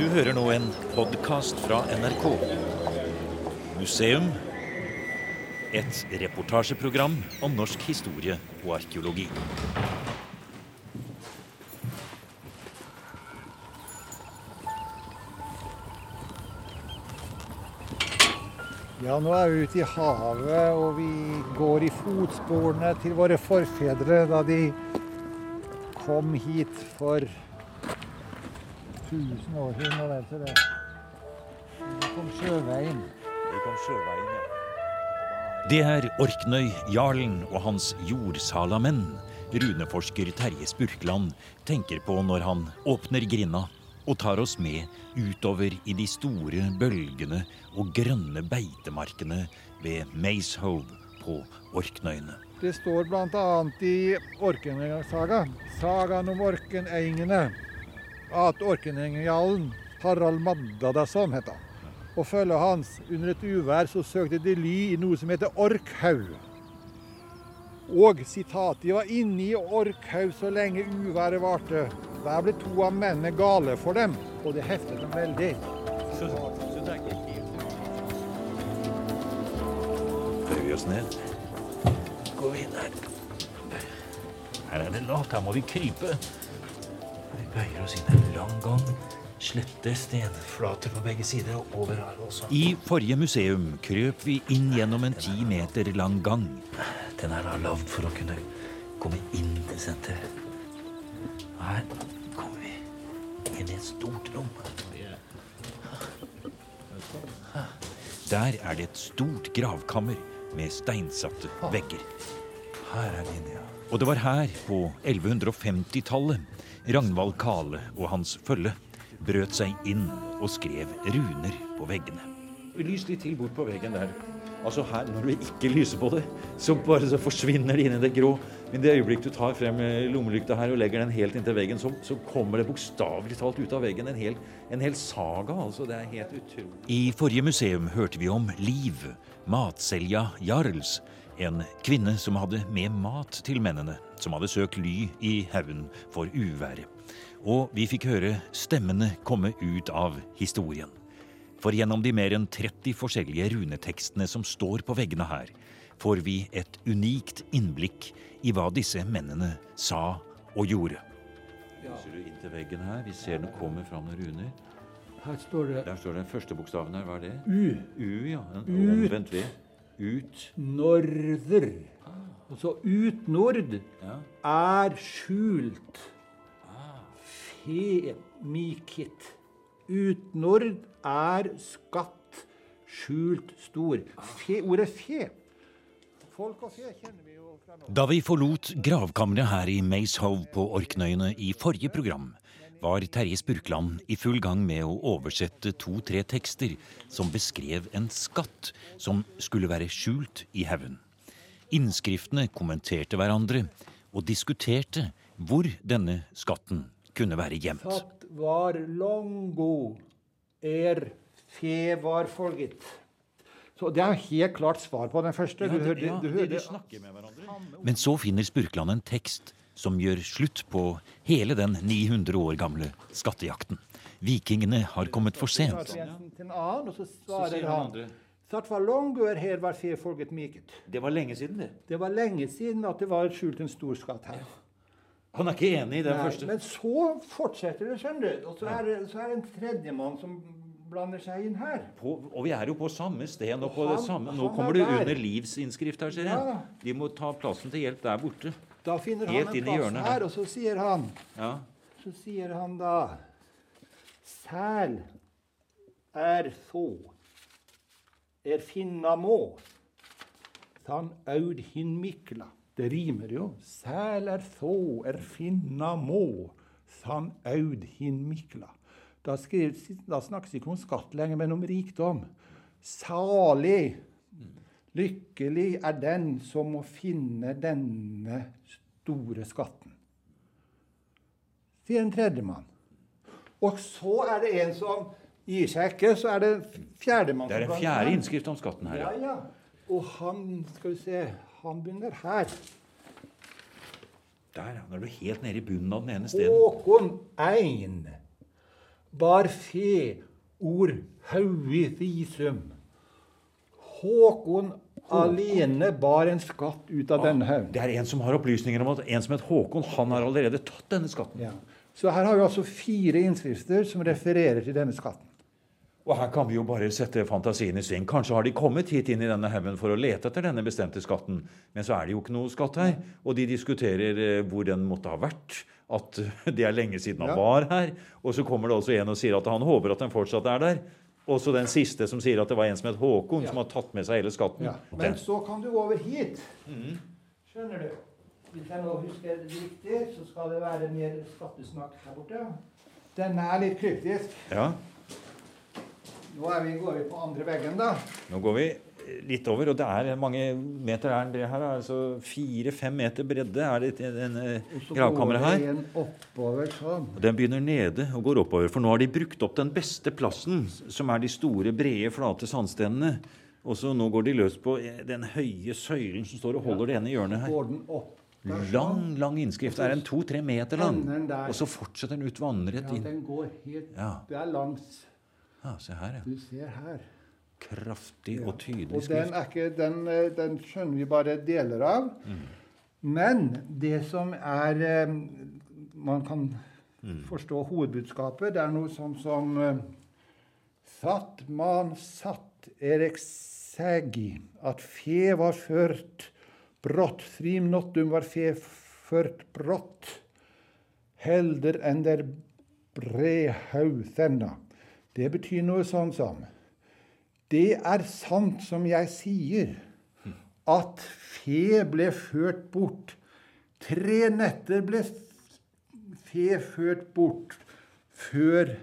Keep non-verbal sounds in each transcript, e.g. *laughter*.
Du hører nå en podkast fra NRK. Museum. Et reportasjeprogram om norsk historie og arkeologi. Ja, nå er vi ute i havet, og vi går i fotsporene til våre forfedre da de kom hit for 1000 år siden. Og vel til det. De kom sjøveien. Det er Orknøy, jarlen og hans jordsalamenn runeforsker Terje Spurkland tenker på når han åpner grinda og tar oss med utover i de store bølgene og grønne beitemarkene ved Macehove på Orknøyene. Det står bl.a. i Orkenengasaga, sagaen om orkenengene, at orkenengerjarlen Harald Maddadason het han. Og følget hans under et uvær så søkte de ly i noe som heter Orkhaug. Og sitat, de var inne i Orkhaug så lenge uværet varte. Der ble to av mennene gale for dem, og det heftet dem veldig. Bøyer vi oss ned. Går vi inn her. Her er det lavt, her må vi krype. Vi bøyer oss inn en lang gang. Slette stenflater på begge sider og over her også. I forrige museum krøp vi inn gjennom en ti meter lang gang. Den er da lagd for å kunne komme inn til senteret. Her kommer vi inn i et stort rom. Der er det et stort gravkammer med steinsatte vegger. Her er de inne, ja. Og det var her, på 1150-tallet, Ragnvald Kale og hans følge brøt seg inn og skrev runer på veggene. Lys litt til bort på veggen der. Altså her, Når du ikke lyser på det, så bare så forsvinner det inn i det grå. Men det øyeblikk du tar frem eh, lommelykta her og legger den helt inntil veggen, så, så kommer det bokstavelig talt ut av veggen en hel, en hel saga. altså Det er helt utrolig. I forrige museum hørte vi om Liv, matselja Jarls. En kvinne som hadde med mat til mennene, som hadde søkt ly i haugen for uværet. Og vi fikk høre stemmene komme ut av historien. For gjennom de mer enn 30 forskjellige runetekstene som står på veggene her, får vi et unikt innblikk i hva disse mennene sa og gjorde. Lyser du inntil veggen her? Vi ser den kommer fram noen runer. Her står det Der står den første bokstaven her. Hva er det? U. U, ja. En Ut. omvendt V. Ut. Norder. Altså utnord Ja. er skjult. Femikit. Utnord er skatt, skjult, stor. Fe, ordet fe. Folk og fe kjenner vi jo fra nå. Da vi forlot gravkammeret her i Macehove på Orknøyene i forrige program, var Terje Spurkland i full gang med å oversette to-tre tekster som beskrev en skatt som skulle være skjult i haugen. Innskriftene kommenterte hverandre og diskuterte hvor denne skatten kunne være gjemt. Skatt var longo, er fe var folget. Så det er helt klart svar på den første. Du hørte, ja, du de, hørte de snakker med hverandre. Men så finner Spurkland en tekst som gjør slutt på hele den 900 år gamle skattejakten. Vikingene har kommet for sent. Det var lenge siden, det. Det var lenge siden at det var skjult en stor skatt her. Han er ikke enig i den Nei, første. men så fortsetter det, skjønner du. Og så er det, så er det en tredjemann som blander seg inn her. På, og vi er jo på samme sted og på Og det han- samme. Nå kommer er du der. under livsinnskrift her, ser jeg. Ja. De må ta plassen til hjelp der borte. Da finner Helt han en plass hjørnet her, her. og så sier han Ja. Så sier han da Sæl er så er finna må Tan aud hin mikla. Det rimer jo. Sæl er så er finna må San aud hin mikla. Da, skriver, da snakkes ikke om skatt lenger, men om rikdom. Salig, lykkelig er den som må finne denne store skatten sier en tredjemann. Og så er det en som gir seg ikke, så er det fjerdemann. Det er en fjerde innskrift om skatten her. Ja, Ja. ja. Og han, skal vi se, han begynner her. Der, ja. Nå er du helt nede i bunnen av den ene steden. Håkon Ein bar fe ord haui visum. Håkon alene bar en skatt ut av denne haugen. Det er en som har opplysninger om at en som het Håkon, han har allerede tatt denne skatten. Ja. Så her har vi altså fire innskrifter som refererer til denne skatten. Og her kan vi jo bare sette fantasien i sving. Kanskje har de kommet hit inn i denne haugen for å lete etter denne bestemte skatten, men så er det jo ikke noe skatt her. Og de diskuterer eh, hvor den måtte ha vært, at *laughs* det er lenge siden han Ja. var her. Og så kommer det også en og sier at han håper at den fortsatt er der. Og så den siste som sier at det var en som het Håkon, Ja. som har tatt med seg hele skatten. Ja. Men så kan du over hit. Skjønner du? Hvis jeg nå husker det riktig, så skal det være mer skattesnakk her borte. Denne er litt kryptisk. Ja, Nå er vi, går vi på andre veggen, da. Nå går vi litt over, og det er mange meter er det her. er Altså fire-fem meter bredde er det Og så gravkammeret går her. Den oppover sånn. Den begynner nede og går oppover, for nå har de brukt opp den beste plassen, som er de store, brede, flate sandstenene. Og så nå går de løs på eh, den høye søylen som står og holder det ene hjørnet her. Går den opp. sånn. Lang, lang innskrift. Det er en to-tre meter lang. Og så fortsetter den ut vannrett Ja, den går helt Ja. Det er langs Ja, se her, ja. Du ser her. Kraftig Ja. og tydelig Og den, skrift. ikke, den, eh, den skjønner vi bare deler av. Mm. Men det som er eh, Man kan Mm. forstå hovedbudskapet. Det er noe sånn som eh, Satt man satt ereksegi, at fe var ført brått, frim nottum var fe ført brått, helder enn der brehau þenna. Det betyr noe sånn som Det er sant som jeg sier, at fe ble ført bort. Tre netter ble fe ført bort før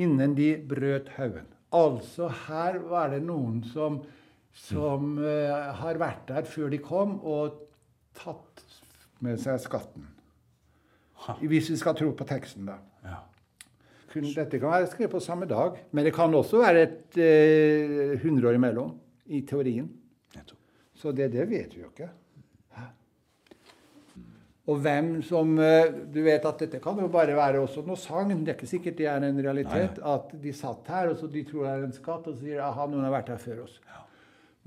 innen de brøt haugen. Altså, her var det noen som, som uh, har vært der før de kom, og tatt med seg skatten. Hvis vi skal tro på teksten, da. Ja. Dette kan være skrevet på samme dag, men det kan også være et eh, hundreår imellom, i teorien. Så det, det vet vi jo ikke. Og hvem som eh, Du vet at dette kan jo bare være også noe sagn. Det er ikke sikkert det er en realitet. At de satt her, og så de tror det er en skatt, og så sier aha, noen har vært her før oss.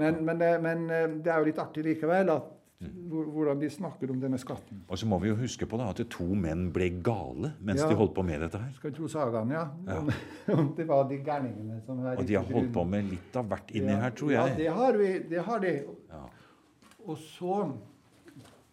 Men, men, det, men eh, det er jo litt artig likevel at, hvordan de snakker om denne skatten. Og så må vi jo huske på da, at to menn ble gale mens Ja. de holdt på med dette her. Skal vi tro sagaen, ja? Ja. Om, det var de gærningene som var Og de har holdt på med litt av hvert inni Ja. her, tror Ja, jeg. det har vi. Det har de. Ja. Og så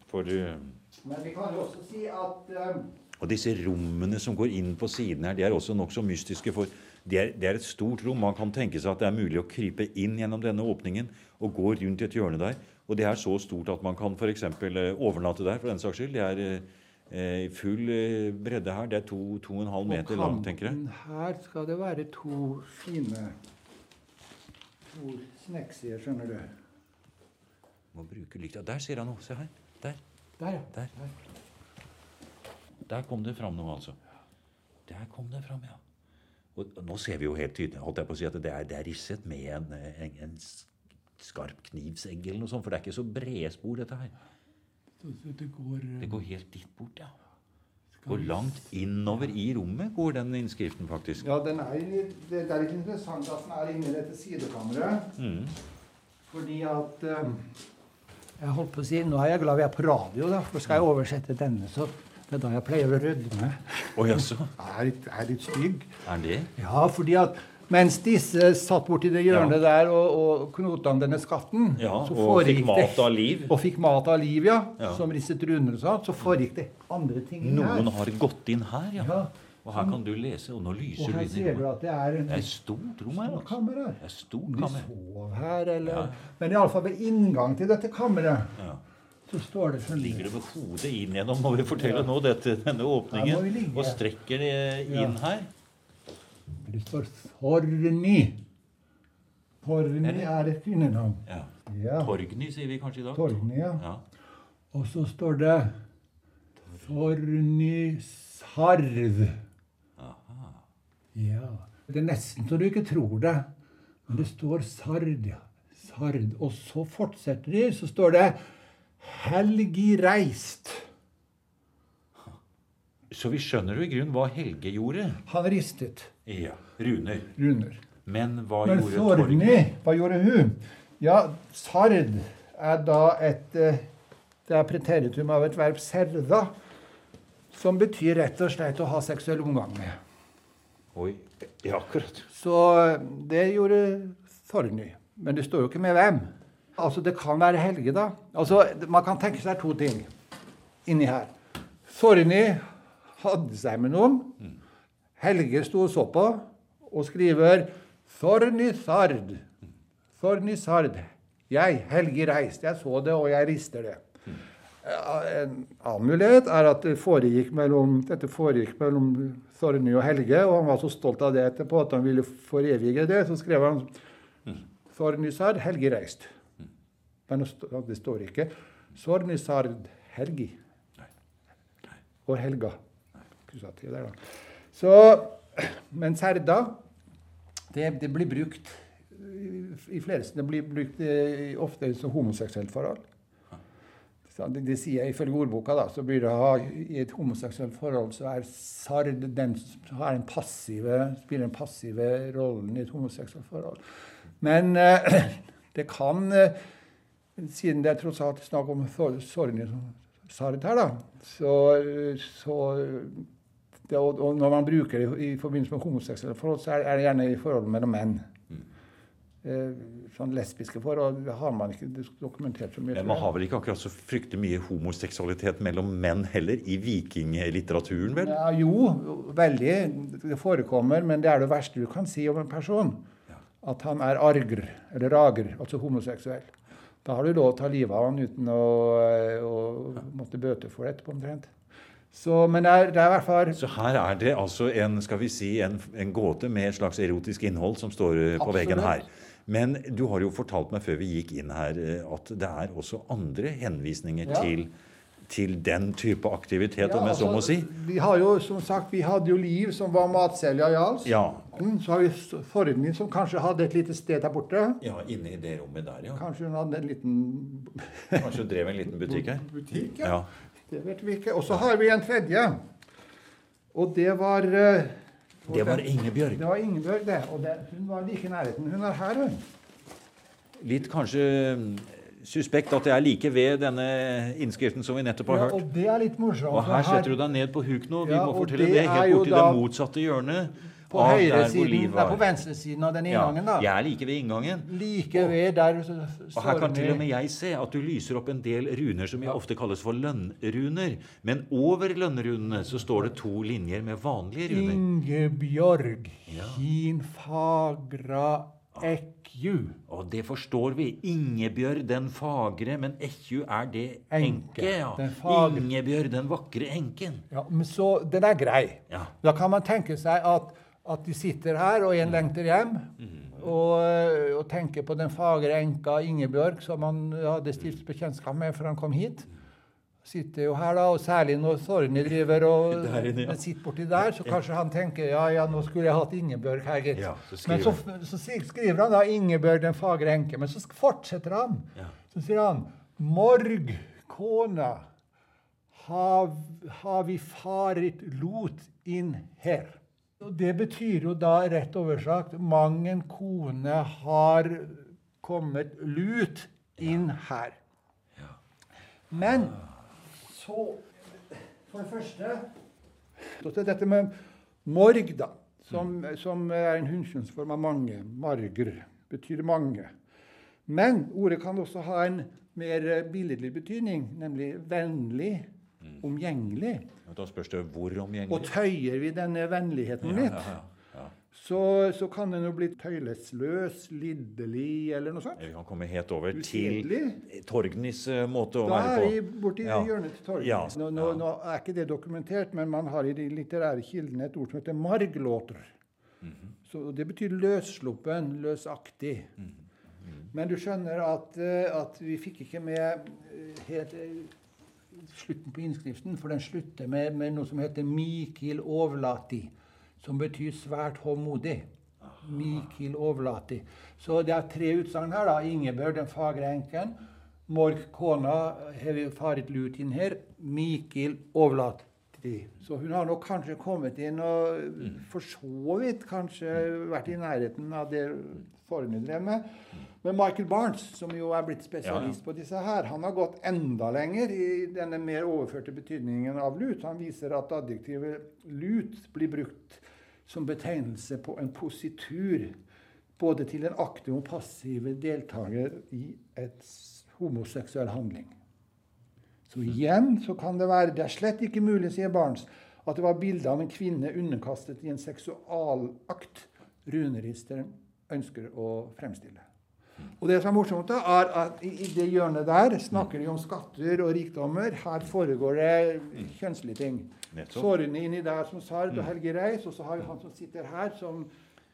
For, eh, Men vi kan jo også si at um, og disse rommene som går inn på siden her, de er også nokså mystiske. For det er, det er et stort rom. Man kan tenke seg at det er mulig å krype inn gjennom denne åpningen og gå rundt i et hjørne der. Og det er så stort at man kan f.eks. overnatte der, for den saks skyld. Det er eh, full eh, bredde her. Det er to, to og en halv på meter langt, tenker jeg. kanten her skal det være to fine To snekksider, skjønner du. Må bruke lykta. Der ser han noe. Se her. Der. Der, ja. Der. Der Der kom det fram noe, altså. Der kom det fram, ja. Og nå ser vi jo helt tydelig holdt jeg på å si, at det er, det er risset med en, en, en skarp knivsegg eller noe sånt, for det er ikke så brede spor, dette her. Så Det går, Det går helt dit bort, ja. Går langt innover i rommet går den innskriften, faktisk. Ja, den er, litt- det er litt interessant at den er inne i dette sidekammeret. Mm. Fordi at eh, Jeg holdt på å si Nå er jeg glad vi er på radio, da, for skal jeg oversette denne, så det er da jeg pleier å rødme. Oh, jaså? *laughs* Jeg er litt, er litt stygg. Er det? Ja, fordi at mens disse satt borti det hjørnet der og, og knota om denne skatten, Ja, så og fikk mat av liv. Og fikk mat av liv, ja. Ja. Som risset runder og sånn. Så foregikk det andre ting inn her. Noen har gått inn her, ja. Ja. Og her kan du lese, og nå Og her ser du at det er en Det er stort rom her, altså. kammer. Det er stort Om de sov her, eller Ja. Men iallfall ved inngang til dette kammeret Ja. så står det sånn Ligger du med hodet inn gjennom, må vi fortelle nå, dette, denne åpningen, og strekker det inn Ja. her. Det står Thorny. Thorny Er et kvinnenavn. Ja. Ja. Torgny sier vi kanskje i dag. Torgny, ja. Ja. Og så står det Thorny Sarv. Aha. Ja. Det er nesten så du ikke tror det. Men det står Sard, ja. Sard. Og så fortsetter de, så står det Helgi reist. Så vi skjønner jo i grunnen hva Helge gjorde. Han ristet Ja, runer. runer. Men hva Men gjorde Thorny, hva gjorde hun? Ja, sard er da et eh, Det er preteritum av et verb serda, som betyr rett og slett å ha seksuell omgang med. Oi, ja, akkurat. Så eh, det gjorde Thorny. Men det står jo ikke med hvem. Altså, det kan være Helge, da. Altså, Man kan tenke seg to ting inni her. Thorny hadde seg med noen. Helge sto og så på og skriver. Thorny Sard. Jeg, Helge, reiste. Jeg så det, og jeg rister det. En annen mulighet er at det foregikk mellom, dette foregikk mellom Thorny og Helge, og han var så stolt av det etterpå at han ville forevige det. Så skrev han Thorny Sard, Helge reist. Men det står ikke Thorny Sard Helgi. Og Helga. Akkusativ der, da. Så, men Serda, det, det blir brukt i- flere Det blir brukt eh, ofte som homoseksuelt forhold. Det, det sier jeg Ifølge ordboka da, så blir det i et homoseksuelt forhold så er sard den som er passive, spiller den passive rollen i et homoseksuelt forhold. Men eh, *clears throat* det kan eh, Siden det er tross alt snakk om i sard her, da, så, så det, og, og når man bruker det i, i forbindelse med homoseksuelle forhold, så er, er det gjerne i forhold mellom menn. Eh, sånn lesbiske forhold har man ikke dokumentert så mye. Men man har vel ikke akkurat så fryktelig mye homoseksualitet mellom menn heller i vikinglitteraturen, vel? Ja, jo, veldig. Det forekommer, men det er det verste du kan si om en person. At han er argr, eller rager, altså homoseksuell. Da har du lov å ta livet av han uten å, eh, å måtte bøte for det etterpå, omtrent. Så, men det er, det er i hvert fall Så her er det altså en, skal vi si, en, en gåte med et slags erotisk innhold som står eh, på Absolutt. veggen her. Men du har jo fortalt meg før vi gikk inn her eh, at det er også andre henvisninger Ja. til, til den type aktivitet, om Ja, jeg så må altså, si. Vi har jo, som sagt, vi hadde jo Liv, som var matselger i Jals. Ja. Så har vi Thorny, som kanskje hadde et lite sted der borte. ja, inne i det rommet der, ja. Kanskje hun hadde en liten Kanskje hun drev en liten butikk her? butikk. Ja. Det vet vi ikke. Og så har vi en tredje. Og det var eh, Det var Ingebjørg. Det var Ingebjørg, det. Og det, hun var like i nærheten. Hun er her, hun. Litt kanskje mm, suspekt at det er like ved denne innskriften som vi nettopp har Ja, hørt. og det er litt morsomt. Og her setter du deg ned på huk nå. Vi Ja, må fortelle det det helt borti da det motsatte hjørnet. På der hvor høyresiden, nei, på venstresiden av den Ja, inngangen, da. jeg er like ved inngangen. Like ved der Og her kan til og med jeg se at du lyser opp en del runer som ofte kalles for lønnruner. Men over lønnrunene så står det to linjer med vanlige runer. Ingebjørg, hin fagra ekkju. Og det forstår vi. Ingebjørg den fagre, men Ekkju er det Enke, ja. den. Ingebjørg den vakre enken. Ja, men så den er grei. Ja. Da kan man tenke seg at, at de sitter her, og en lengter hjem. Og, og tenker på den fagre enka Ingebjørg som han hadde stilt bekjentskap med før han kom hit. Sitter jo her da, og Særlig når Thorny driver og *laughs* inne, ja. sitter borti der, så kanskje han tenker ja, ja, nå skulle jeg hatt Ingebjørg her, gitt. Ja, så Men så, så skriver han da Ingebjørg den fagre enke. Men så fortsetter han. Ja. Så sier han Morg, kona, har, har vi farit lot inn her. Og det betyr jo da rett oversagt mang en kone har kommet lut inn her. Men så For det første dette med morg, da. Som, som er en hunnkjønnsform av mange. Marger betyr mange. Men ordet kan også ha en mer billedlig betydning, nemlig vennlig, omgjengelig. Og Da spørs det hvor omgjengelig. Og tøyer vi denne vennligheten litt, Ja, ja, ja. så, så kan den jo bli tøylesløs, liddelig eller noe sånt. Vi kan komme helt over til Usedelig. Torgnys eh, måte å Da være er på. vi borti Ja. hjørnet til Torgny. Ja, Nå, nå, nå er ikke det dokumentert, men man har i de litterære kildene et ord som heter marglåter. Mhm. Så Det betyr løssluppen, løsaktig. Mhm. Men du skjønner at, eh, at vi fikk ikke med eh, helt slutten på innskriften, for den slutter med, med noe som heter Mikil Ovlati, som betyr svært håndmodig. Mikil Ovlati. Så det er tre utsagn her. da. Ingebjørg, den fagre enken. Mork, kona, har vi faret lut inn her. Mikil Ovlati. Så hun har nok kanskje kommet inn og Mm. for så vidt kanskje vært i nærheten av det Forne drev med. Men Michael Barnes, som jo er blitt spesialist på disse her, han har gått enda lenger i denne mer overførte betydningen av lut. Han viser at adjektivet lut blir brukt som betegnelse på en positur både til en aktiv og passiv deltaker i et homoseksuell handling. Så igjen så kan det være Det er slett ikke mulig, sier Barnes, at det var bilde av en kvinne underkastet i en seksualakt runeristeren ønsker å fremstille. Og det som er morsomt, da, er at i det hjørnet der snakker de om skatter og rikdommer. Her foregår det kjønnslige ting. Sårene inni der som Sard og Helge Reis, og så har vi han som sitter her, som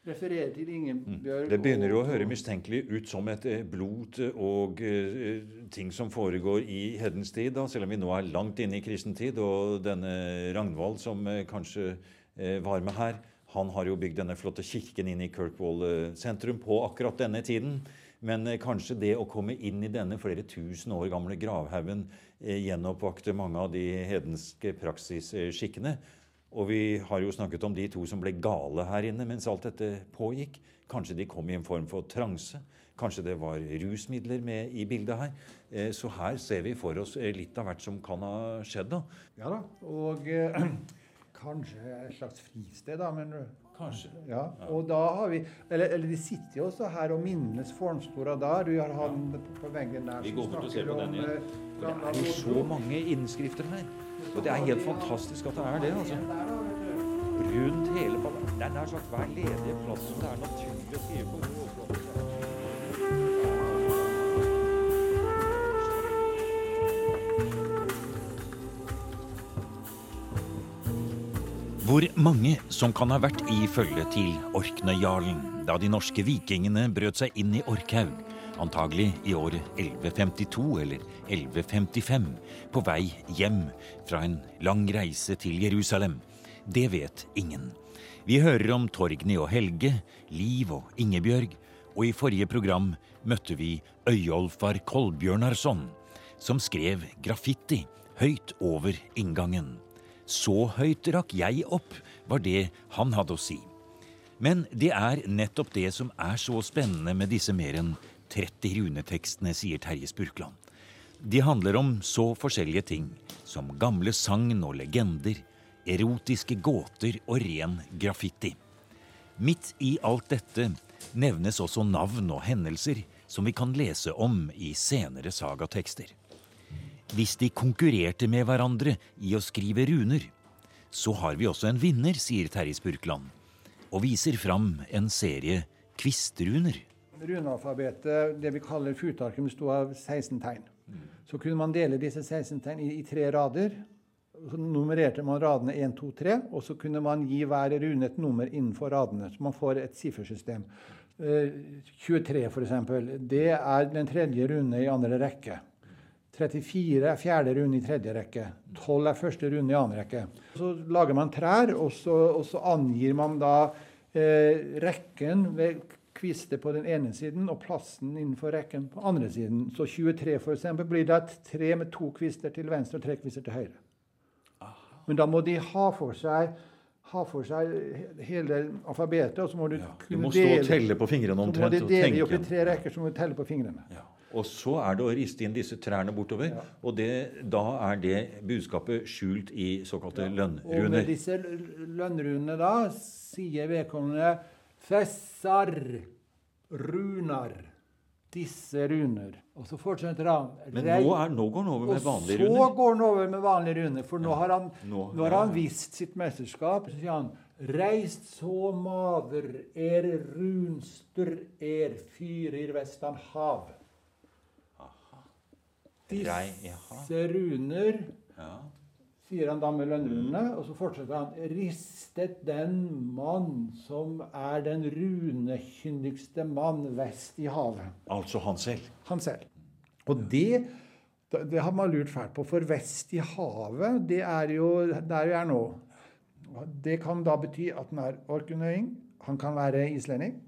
refererer til Ingebjørg Det begynner jo å høre mistenkelig ut som et blot blod og eh, ting som foregår i heddens tid, da, selv om vi nå er langt inne i kristen tid. Og denne Ragnvald, som eh, kanskje eh, var med her, han har jo bygd denne flotte kirken inn i Kirkwall eh, sentrum på akkurat denne tiden. Men eh, kanskje det å komme inn i denne flere tusen år gamle gravhaugen eh, gjenoppvakte mange av de hedenske praksisskikkene. Og vi har jo snakket om de to som ble gale her inne mens alt dette pågikk. Kanskje de kom i en form for transe. Kanskje det var rusmidler med i bildet her. Eh, Så her ser vi for oss litt av hvert som kan ha skjedd. da. Ja da. Og eh, *clears throat* kanskje et slags fristed, da. Men, Kanskje. ja. Og da har vi Eller, eller de sitter jo også her og minnes Fornstora der. Du har han ja. på veggen der Vi som snakker på den ja. eh, det er jo så mange innskrifter her. Og det er helt fantastisk at det er det. altså. Rundt hele. Det er nær sagt hver ledige plass som det er naturlig å skrive på. Hvor mange som kan ha vært i følge til Orknøyjarlen da de norske vikingene brøt seg inn i Orkhaug, antagelig i året 1152 eller 1155, på vei hjem fra en lang reise til Jerusalem, det vet ingen. Vi hører om Torgny og Helge, Liv og Ingebjørg, og i forrige program møtte vi Øyolfar Kolbjørnarsson, som skrev graffiti høyt over inngangen. Så høyt rakk jeg opp, var det han hadde å si. Men det er nettopp det som er så spennende med disse mer enn 30 runetekstene, sier Terje Spurkland. De handler om så forskjellige ting som gamle sagn og legender, erotiske gåter og ren graffiti. Midt i alt dette nevnes også navn og hendelser som vi kan lese om i senere sagatekster. Hvis de konkurrerte med hverandre i å skrive runer, så har vi også en vinner, sier Terje Spurkland, og viser fram en serie kvistruner. Runealfabetet, det vi kaller futarken, bestod av 16 tegn. Så kunne man dele disse 16 tegn i, i tre rader. Så nummererte man radene 1, 2, 3, og så kunne man gi hver rune et nummer innenfor radene. Så man får et siffersystem. Eh, 23, f.eks. Det er den tredje rune i andre rekke. 34 er fjerde runde i tredje rekke. 12 er første runde i annen rekke. Så lager man trær, og så, og så angir man da eh, rekken ved kvister på den ene siden og plassen innenfor rekken på andre siden. Så 23 for eksempel, blir det tre med to kvister til venstre og tre kvister til høyre. Men da må de ha for seg, ha for seg hele alfabetet, og så må du ja, kunne må stå og dele telle på fingrene så må de dele opp i tre rekker, så må du telle på fingrene. Ja. Og så er det å riste inn disse trærne bortover. Og det, da er det budskapet skjult i såkalte Og med disse lønnrunene da, sier vedkommende Fessar runar. Disse runer. Og så fortsetter han. Men nå, er, nå går han over med vanlige runer. og så går han over med vanlige runer, for nå har han, Nå- nå har ja, han vist sitt mesterskap. Så sier han Reist så maver er runster er fyrer vestan hav. Disse runer sier han da med lønnrunene, og så fortsetter han. Ristet den mann som er den runekyndigste mann vest i havet. Altså han selv. Han selv. Og det, det har man lurt fælt på, for vest i havet, det er jo der vi er nå. Det kan da bety at han er orknøying, han kan være islending,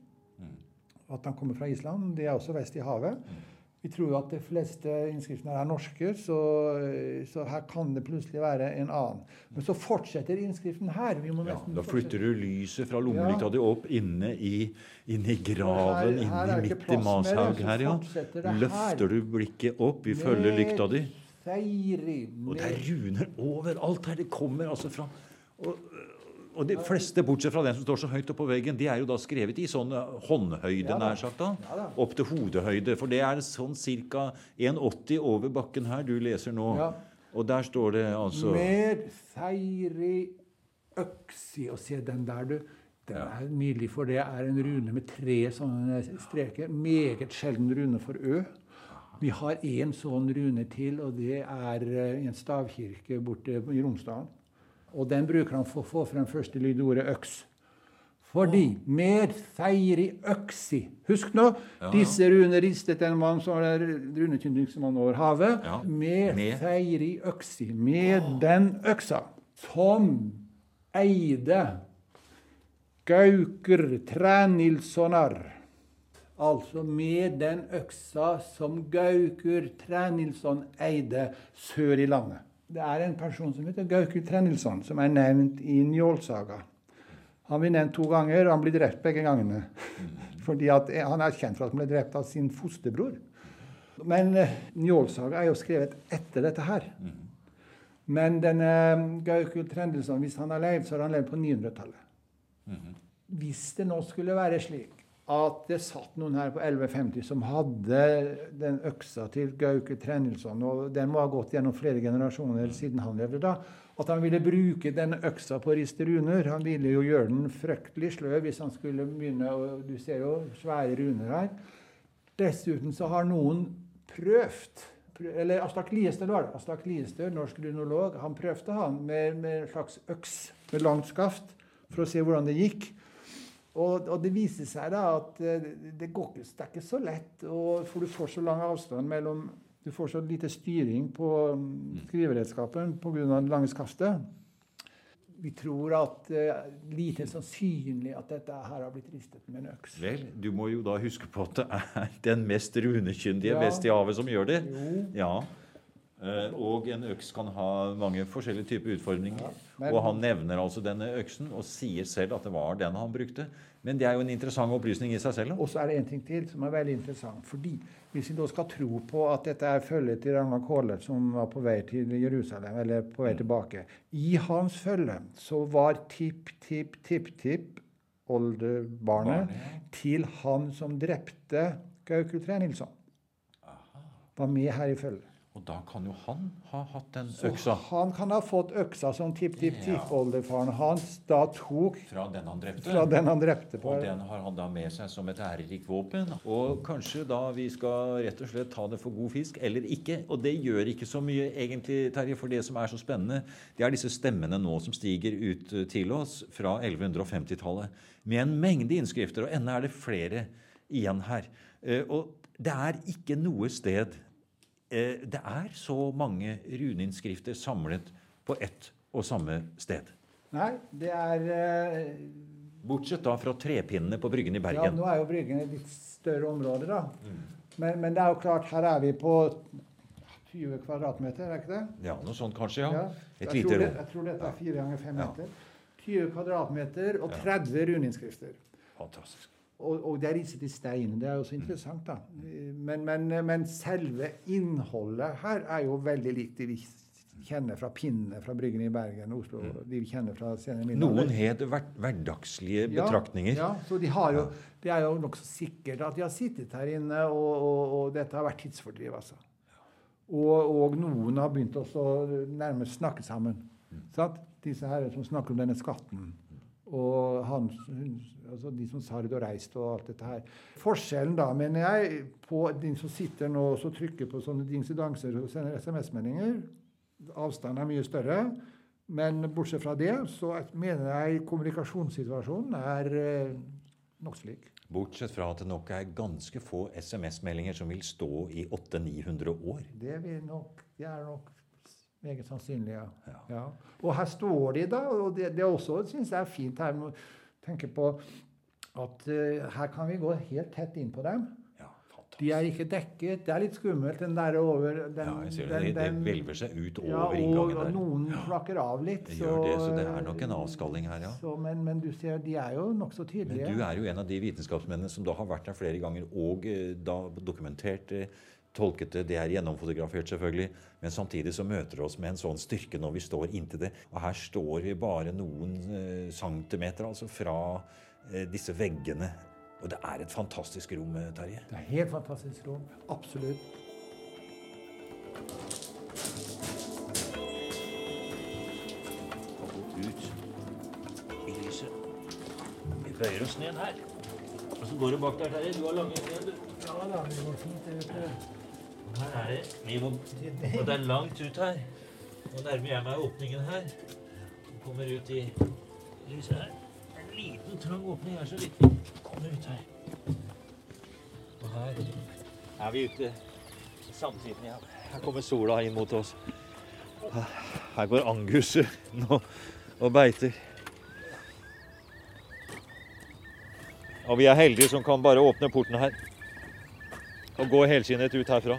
at han kommer fra Island, det er også vest i havet. Vi tror jo at de fleste innskriftene er norske, så, så, her kan det plutselig være en annen. Men så fortsetter innskriften her. Ja, da flytter du lyset fra lommelykta ja. di opp inne i, inne i graven, her, her inne midt i Mashaug her, ja. Løfter du blikket opp, vi følger lykta di. Og det er runer overalt her. Det kommer altså fra og, og de fleste, bortsett fra den som står så høyt oppe på veggen, de er jo da skrevet i sånn håndhøyde, nær sagt. da, Opp til hodehøyde. For det er sånn ca. 1,80 over bakken her du leser nå. Og der står det altså Mer seiri øksi Og se den der, du. Den er nydelig, for det er en rune med tre sånne streker. Meget sjelden rune for Ø. Vi har én sånn rune til, og det er i en stavkirke borte i Romsdalen. Og den bruker han for å få frem første lydordet øks. Fordi mer seier i øksi Husk nå, ja. disse rune ristet en mann som er runekyndigste mann over havet. Ja. Mer med. seier i øksi. Med oh. den øksa. Som eide Gauker Trænilssonar. Altså med den øksa som Gaukur Trænilsson eide sør i landet. Det er en person som heter Gaukur Trennilsson, som er nevnt i Njålsaga. Han blir nevnt to ganger, og han blir drept begge gangene. *laughs* Fordi Han er kjent for at han ble drept av sin fosterbror. Men uh, Njålsaga er jo skrevet etter dette her. Men denne uh, Gaukur Trendelsson, hvis han har levd, så har han levd på 900-tallet. Hvis det nå skulle være slik at det satt noen her på 1150 som hadde den øksa til Gauke Trennilsson, og den må ha gått gjennom flere generasjoner siden han levde da, at han ville bruke denne øksa på å riste runer. Han ville jo gjøre den fryktelig sløv hvis han skulle begynne og Du ser jo svære runer her. Dessuten så har noen prøvd eller Aslak Liestøl var det. Aslak Liestøl, norsk runolog, han prøvde han med, med en slags øks med langt skaft for å se hvordan det gikk. Og, og, det viser seg da at eh, det, går ikke, det er ikke så lett, for du får så lang avstand mellom Du får så lite styring på mm, skriveredskapen pga. det lange skaftet. Vi tror at det uh, lite sannsynlig at dette her har blitt ristet med en øks. Vel, du må jo da huske på at det er den mest runekyndige ja. best i havet som gjør det. Jo. Ja. Uh, og en øks kan ha mange forskjellige typer utformninger. Ja. Men, og han nevner altså denne øksen og sier selv at det var den han brukte. Men det er jo en interessant opplysning i seg selv. Og så er det en ting til som er veldig interessant. fordi Hvis vi da skal tro på at dette er følget til Ragnar Kåle som var på vei til Jerusalem, eller på vei mm. tilbake I hans følge så var tipp, tipp, tipp, tipp oldebarnet ja. til han som drepte Gaukel Tre Nilsson. Var med her i følge. Og da kan jo han ha hatt den øksa. Han kan ha fått øksa som tipp-tipp-tippoldefaren hans da tok Fra den han drepte. Fra den han drepte på. Og den har han da med seg som et ærerikt våpen. Og kanskje da vi skal rett og slett ta det for god fisk, eller ikke. Og det gjør ikke så mye egentlig, Terje, for det som er så spennende, det er disse stemmene nå som stiger ut til oss fra 1150-tallet. Med en mengde innskrifter, og ennå er det flere igjen her. Eh, og det er ikke noe sted Eh, det er så mange runeinnskrifter samlet på ett og samme sted. Nei, det er eh... Bortsett da fra trepinnene på Bryggen i Bergen. Ja, Nå er jo Bryggen et litt større område, da. Mm. Men, men, det er jo klart, her er vi på 20 kvadratmeter, er ikke det? Ja, noe sånt kanskje, ja. ja. Et lite rom. Jeg tror dette er fire ganger fem meter. 20 kvadratmeter og 30 runeinnskrifter. Fantastisk. Og, og, det er risset i stein. Det er også interessant, da. Men, men, men, selve innholdet her er jo veldig likt det vi kjenner fra pinnene fra Bryggen i Bergen og Oslo. Mm. De vi kjenner fra Noen het hverdagslige betraktninger. Ja, så de har jo, det er jo nokså sikkert at de har sittet her inne, og, og, og dette har vært tidsfordriv, altså. Og, noen har begynt å nærmest snakke sammen. Mm. Disse her som snakker om denne skatten. Og han, altså de som Sard og Reist og alt dette her. Forskjellen da, mener jeg, på de som sitter nå og trykker på sånne dingsedanser og sender SMS-meldinger Avstanden er mye større. Men bortsett fra det så mener jeg kommunikasjonssituasjonen er eh, nokså lik. Bortsett fra at det nok er ganske få SMS-meldinger som vil stå i 800-900 år. Det, nok, det er nok meget sannsynlig, ja. ja. ja. Og her står de, da. Og det, det også syns jeg er fint her å tenke på at uh, her kan vi gå helt tett inn på dem. Ja, De er ikke dekket. Det er litt skummelt, den der over den, Ja, jeg ser det. den- Det, hvelver seg ut over ja, og, inngangen og noen flakker av litt. Det gjør det, så det er nok en avskalling her, ja. Så, men, men du ser, de er jo nokså Men tydelige. du er jo en av de vitenskapsmennene som da har vært her flere ganger og eh, da dokumentert det, tolket det. Det er gjennomfotografert, selvfølgelig. Men samtidig så møter det oss med en sånn styrke når vi står inntil det. Og her står vi bare noen eh, centimeter altså fra eh, disse veggene. Og det er et fantastisk rom, eh, Terje. Det er helt fantastisk rom. Absolutt. Ut i lyset. Vi bøyer oss ned her. Og så går du bak der, Terje. Du har lange ben, du. Ja da, det går fint. det vet du. Og her er det vi må, Og det er langt ut her. Nå nærmer jeg meg åpningen her. Kommer ut i lyset her. En liten, trang åpning er så vidt vi kommer ut her. Og her er vi ute samtidig. igjen. Her kommer sola inn mot oss. Her går anguset nå og beiter. Og vi er heldige som kan bare åpne porten her. Og gå helskinnet ut herfra.